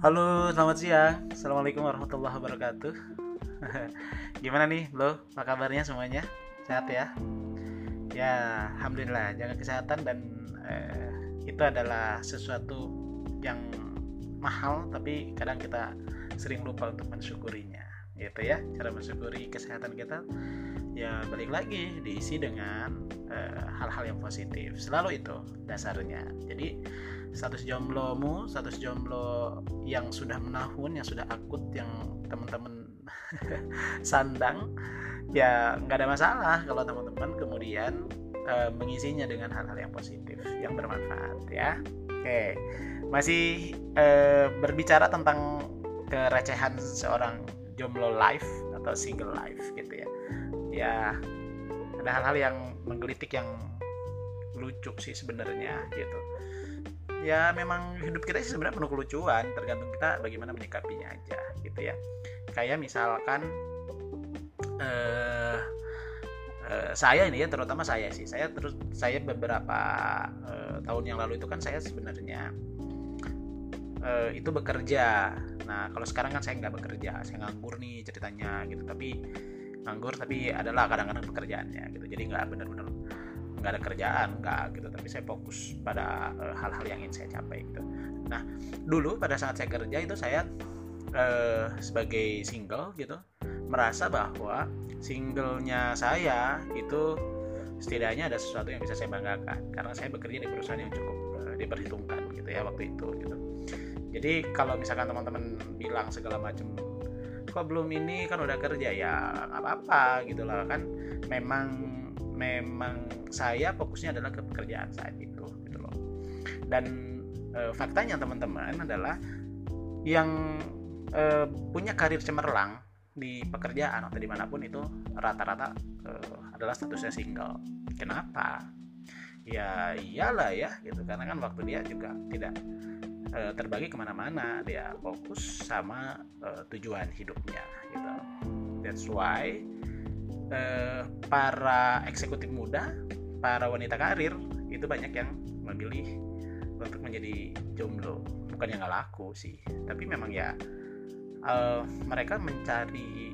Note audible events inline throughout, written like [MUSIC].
Halo, selamat siang. Assalamualaikum warahmatullahi wabarakatuh. [LAUGHS] Gimana nih, lo? Apa kabarnya semuanya? Sehat ya? Ya, alhamdulillah. Jaga kesehatan dan eh, itu adalah sesuatu yang mahal, tapi kadang kita sering lupa untuk mensyukurinya. Gitu ya, cara mensyukuri kesehatan kita ya balik lagi diisi dengan eh, hal-hal uh, yang positif. Selalu itu dasarnya. Jadi status jomblomu status jomblo yang sudah menahun yang sudah akut yang teman-teman [LAUGHS] sandang ya nggak ada masalah kalau teman-teman kemudian uh, mengisinya dengan hal-hal yang positif yang bermanfaat ya. Oke. Masih uh, berbicara tentang kerecehan seorang jomblo life atau single life gitu ya. Ya ada hal-hal yang menggelitik yang lucu sih sebenarnya gitu. Ya memang hidup kita sih sebenarnya penuh kelucuan tergantung kita bagaimana menyikapinya aja gitu ya. Kayak misalkan uh, uh, saya ini ya terutama saya sih. Saya terus saya beberapa uh, tahun yang lalu itu kan saya sebenarnya uh, itu bekerja. Nah kalau sekarang kan saya nggak bekerja saya nganggur nih ceritanya gitu. Tapi nganggur tapi adalah kadang-kadang pekerjaannya gitu. Jadi nggak benar-benar nggak ada kerjaan nggak gitu. Tapi saya fokus pada eh, hal-hal uh, yang ingin saya capai gitu. Nah dulu pada saat saya kerja itu saya uh, sebagai single gitu merasa bahwa singlenya saya itu setidaknya ada sesuatu yang bisa saya banggakan. Karena saya bekerja di perusahaan yang cukup uh, diperhitungkan gitu ya waktu itu gitu jadi kalau misalkan teman-teman bilang segala macam kok belum ini? Kan udah kerja. Ya nggak apa-apa gitu lah. Kan memang memang saya fokusnya adalah ke pekerjaan saat itu gitu loh. Dan e, faktanya teman-teman adalah yang e, punya karir cemerlang di pekerjaan atau di mana pun itu rata-rata e, adalah statusnya single. Kenapa? Ya iyalah ya gitu. Karena kan waktu dia juga tidak uh, terbagi ke mana-mana. Dia fokus sama uh, tujuan hidupnya gitu. That's why uh, para eksekutif muda para wanita karir itu banyak yang memilih untuk menjadi jomblo. Bukan yang nggak laku sih tapi memang ya uh, mereka mencari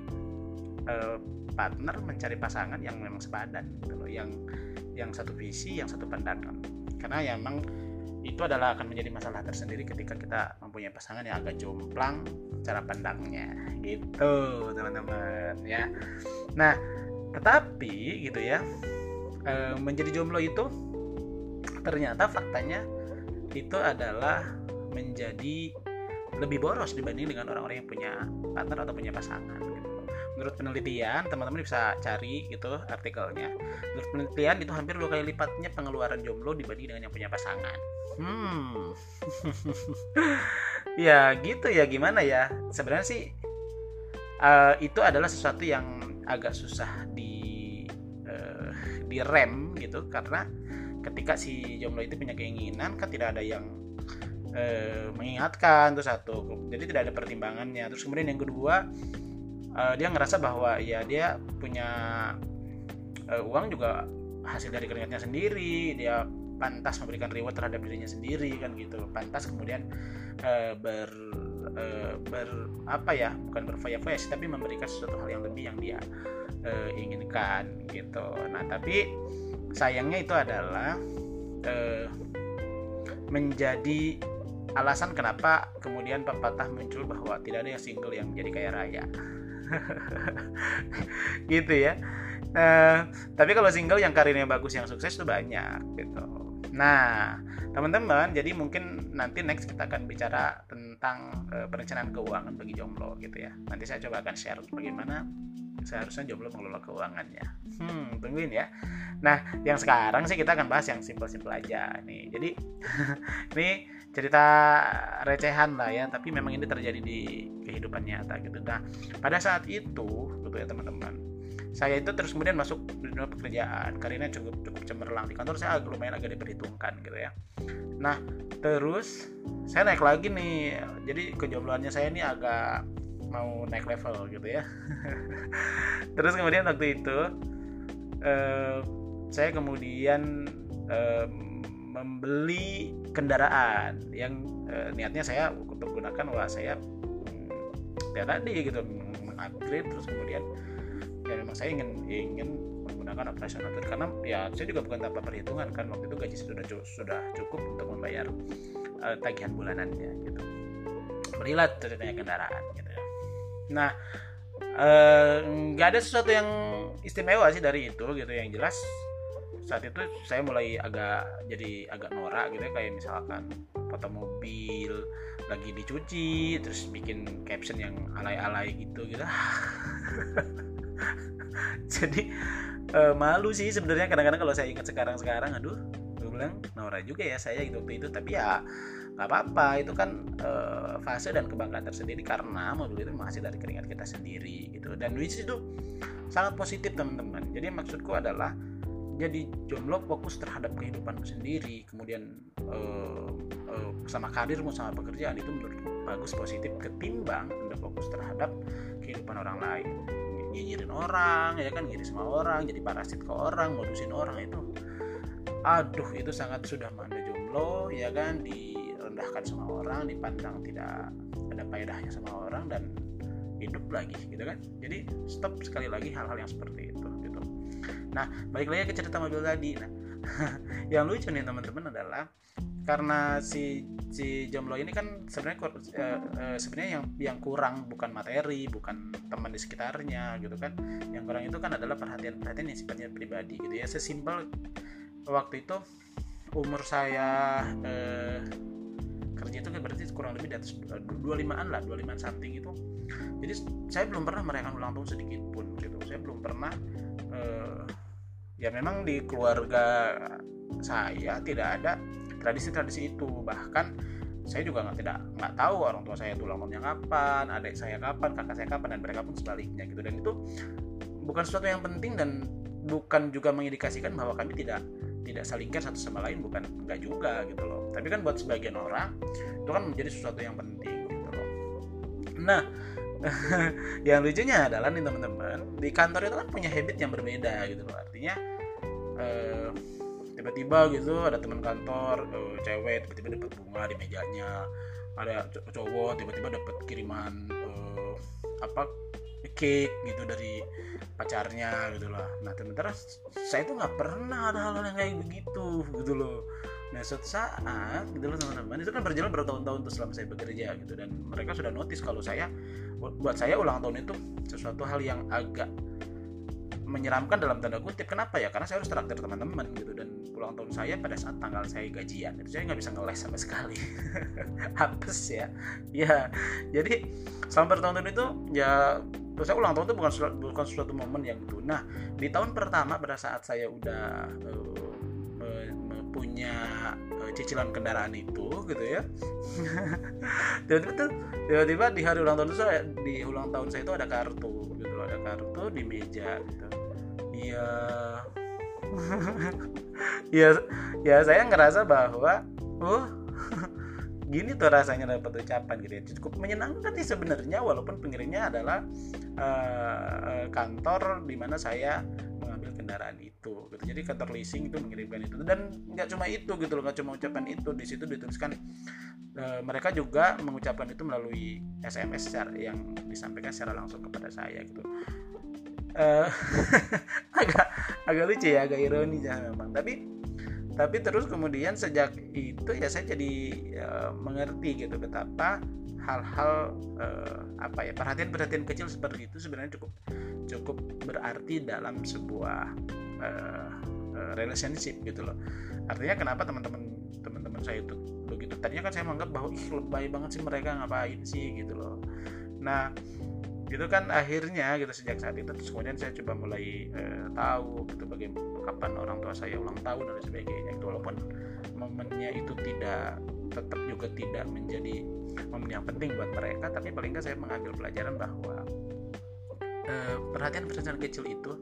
uh, partner mencari pasangan yang memang sepadan gitu loh. Yang yang satu visi yang satu pandangan. Karena ya memang itu adalah akan menjadi masalah tersendiri ketika kita mempunyai pasangan yang agak jomplang cara pandangnya gitu teman-teman ya nah tetapi gitu ya e, menjadi jomblo itu ternyata faktanya itu adalah menjadi lebih boros dibanding dengan orang-orang yang punya partner atau punya pasangan. Menurut penelitian, teman-teman bisa cari gitu artikelnya. Menurut penelitian itu hampir dua kali lipatnya pengeluaran jomblo dibanding dengan yang punya pasangan. Hmm. [LAUGHS] Ya gitu ya. Gimana ya? Sebenarnya sih uh, itu adalah sesuatu yang agak susah di uh, di rem gitu. Karena ketika si jomblo itu punya keinginan kan tidak ada yang uh, mengingatkan tuh satu. Jadi tidak ada pertimbangannya. Terus kemudian yang kedua uh, dia ngerasa bahwa ya dia punya uh, uang juga hasil dari keringatnya sendiri. Dia pantas memberikan reward terhadap dirinya sendiri kan gitu. Pantas kemudian uh, ber uh, ber apa ya bukan berfoya-foya sih tapi memberikan sesuatu hal yang lebih yang dia uh, inginkan gitu. Nah tapi sayangnya itu adalah uh, menjadi alasan kenapa kemudian pepatah muncul bahwa tidak ada yang single yang menjadi kaya raya [LAUGHS] gitu ya Uh, tapi kalau single yang karirnya bagus yang sukses itu banyak gitu Nah, teman-teman, jadi mungkin nanti next kita akan bicara tentang uh, perencanaan keuangan bagi jomblo gitu ya. Nanti saya coba akan share bagaimana seharusnya jomblo mengelola keuangannya. Hmm, tungguin ya. Nah, yang sekarang sih kita akan bahas yang simpel-simpel aja nih. Jadi [LAUGHS] ini cerita recehan lah ya, tapi memang ini terjadi di kehidupan nyata gitu. Nah, pada saat itu, gitu ya teman-teman saya itu terus kemudian masuk di dunia pekerjaan. Karirnya cukup cukup cemerlang. Di kantor saya agak lumayan agak diperhitungkan gitu ya. Nah terus saya naik lagi nih. Jadi kejombloannya saya ini agak mau naik level gitu ya. [LAUGHS] Terus kemudian waktu itu eh, saya kemudian eh, membeli kendaraan yang eh, niatnya saya mempergunakan wah saya ya tadi gitu mengupgrade terus kemudian ya memang saya ingin ingin menggunakan operasional karena ya saya juga bukan tanpa perhitungan kan waktu itu gaji sudah sudah cukup untuk membayar uh, tagihan bulanannya gitu. Belilah ceritanya kendaraan gitu ya. Nah eh, nggak uh, ada sesuatu yang istimewa sih dari itu gitu. Yang jelas saat itu saya mulai agak jadi agak norak gitu ya kayak misalkan foto mobil lagi dicuci terus bikin caption yang alay-alay gitu gitu. [LAUGHS] Jadi uh, malu sih sebenarnya. Kadang-kadang kalau saya ingat sekarang-sekarang aduh gue bilang norak juga ya saya gitu waktu itu. Tapi ya nggak apa-apa. Itu kan uh, fase dan kebanggaan tersendiri karena mobil itu masih dari keringat kita sendiri gitu. Dan which itu sangat positif teman-teman. Jadi maksudku adalah jadi jomblo fokus terhadap kehidupanmu sendiri kemudian uh, uh, sama karirmu sama pekerjaan itu menurut bagus positif ketimbang anda fokus terhadap kehidupan orang lain. Nyinyirin orang ya kan ngiri sama orang jadi parasit ke orang modusin orang itu aduh itu sangat sudah manda jomblo ya kan direndahkan sama orang dipandang tidak ada faedahnya sama orang dan hidup lagi gitu kan. Jadi stop sekali lagi hal-hal yang seperti itu Nah, balik lagi ke cerita mobil tadi. Nah, [LAUGHS] yang lucu nih teman-teman adalah karena si si jomblo ini kan sebenarnya uh, uh, sebenarnya yang yang kurang bukan materi, bukan teman di sekitarnya gitu kan. Yang kurang itu kan adalah perhatian-perhatian yang sifatnya pribadi gitu ya. Sesimpel waktu itu umur saya uh, kerja itu berarti kurang lebih di atas 25-an lah, 25 something itu. Jadi saya belum pernah merayakan ulang tahun sedikit pun gitu. Saya belum pernah uh, ya memang di keluarga saya tidak ada tradisi-tradisi itu. Bahkan saya juga nggak tidak nggak tahu orang tua saya tulang tahunnya kapan adik saya kapan kakak saya kapan dan mereka pun sebaliknya gitu. Dan itu bukan sesuatu yang penting dan bukan juga mengindikasikan bahwa kami tidak tidak saling care satu sama lain bukan enggak juga gitu loh. Tapi kan buat sebagian orang itu kan menjadi sesuatu yang penting gitu loh. Nah [LAUGHS] yang lucunya adalah nih teman-teman di kantor itu kan punya habit yang berbeda gitu loh. Artinya uh, tiba-tiba gitu ada teman kantor uh, cewek tiba-tiba dapat bunga di mejanya ada cowok tiba-tiba dapat kiriman uh, apa cake gitu dari pacarnya gitu loh nah sementara saya tuh nggak pernah ada hal-hal yang kayak begitu gitu loh Nah suatu saat gitu loh teman-teman itu kan berjalan bertahun-tahun tuh selama saya bekerja gitu dan mereka sudah notice kalau saya buat saya ulang tahun itu sesuatu hal yang agak menyeramkan dalam tanda kutip. Kenapa ya? Karena saya harus traktir teman-teman gitu dan ulang tahun saya pada saat tanggal saya gajian itu saya nggak bisa ngeles sama sekali. [LAUGHS] Hapus ya. Ya jadi selama bertahun-tahun itu ya terus saya ulang tahun itu bukan bukan suatu momen yang itu nah di tahun pertama pada saat saya udah uh, punya uh, cicilan kendaraan itu gitu ya. [LAUGHS] Tiba-tiba tuh tiba-tiba di hari ulang tahun saya di ulang tahun saya itu ada kartu gitu loh ada kartu di meja gitu. Iya. [LAUGHS] Ya ya saya ngerasa bahwa oh [LAUGHS] gini tuh rasanya dapat ucapan gitu ya. Cukup menyenangkan sih sebenarnya walaupun pengirimnya adalah uh, kantor di mana saya kendaraan itu gitu. Jadi kantor leasing itu mengirimkan itu. Dan nggak cuma itu gitu loh nggak cuma ucapan itu di situ dituliskan e, mereka juga mengucapkan itu melalui SMS secara yang disampaikan secara langsung kepada saya gitu. E, [LAUGHS] agak agak lucu ya agak ironis ya memang. Tapi tapi terus kemudian sejak itu ya saya jadi uh, mengerti gitu betapa hal-hal uh, apa ya perhatian-perhatian kecil seperti itu sebenarnya cukup cukup berarti dalam sebuah uh, uh, relationship gitu loh. Artinya kenapa teman-teman teman-teman saya itu begitu? Tadinya kan saya menganggap bahwa ih lebay banget sih mereka ngapain sih? gitu loh. Nah gitu kan akhirnya gitu sejak saat itu terus kemudian saya coba mulai uh, tahu gitu bagaimana kapan orang tua saya ulang tahun dan sebagainya itu walaupun momennya itu tidak tetap juga tidak menjadi momen yang penting buat mereka tapi paling nggak saya mengambil pelajaran bahwa Eh, perhatian-perhatian kecil itu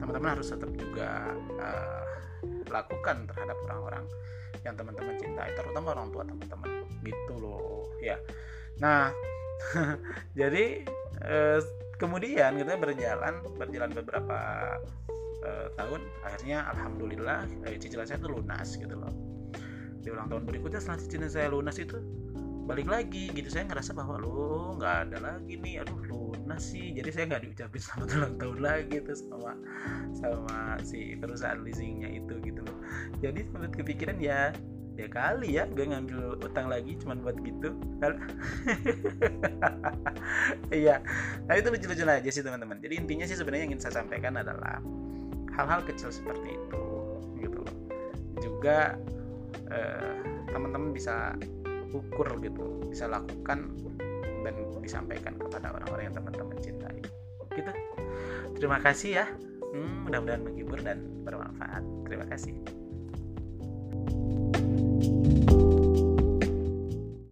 teman-teman harus tetap juga uh, lakukan terhadap orang-orang yang teman-teman cintai terutama orang tua teman-teman. Gitu loh ya. Nah [LAUGHS] jadi uh, kemudian kita berjalan berjalan beberapa uh, tahun akhirnya alhamdulillah uh, cicilan saya itu lunas gitu loh. Di ulang tahun berikutnya setelah cicilan saya lunas itu balik lagi gitu. Saya ngerasa bahwa lo nggak ada lagi nih. Aduh lunas sih. Jadi saya nggak diucapin selamat ulang tahun lagi tuh sama sama si perusahaan leasingnya itu gitu loh. Jadi sempat kepikiran ya ya kali ya gue ngambil utang lagi cuman buat gitu. [LAUGHS] Iya. Nah itu lucu-lucu aja sih teman-teman. Jadi intinya sih sebenarnya yang ingin saya sampaikan adalah hal-hal kecil seperti itu gitu loh. Juga eh, teman-teman bisa ukur gitu bisa lakukan dan disampaikan kepada orang-orang yang teman-teman cintai. Gitu. Terima kasih ya. Hmm, mudah-mudahan menghibur dan bermanfaat. Terima kasih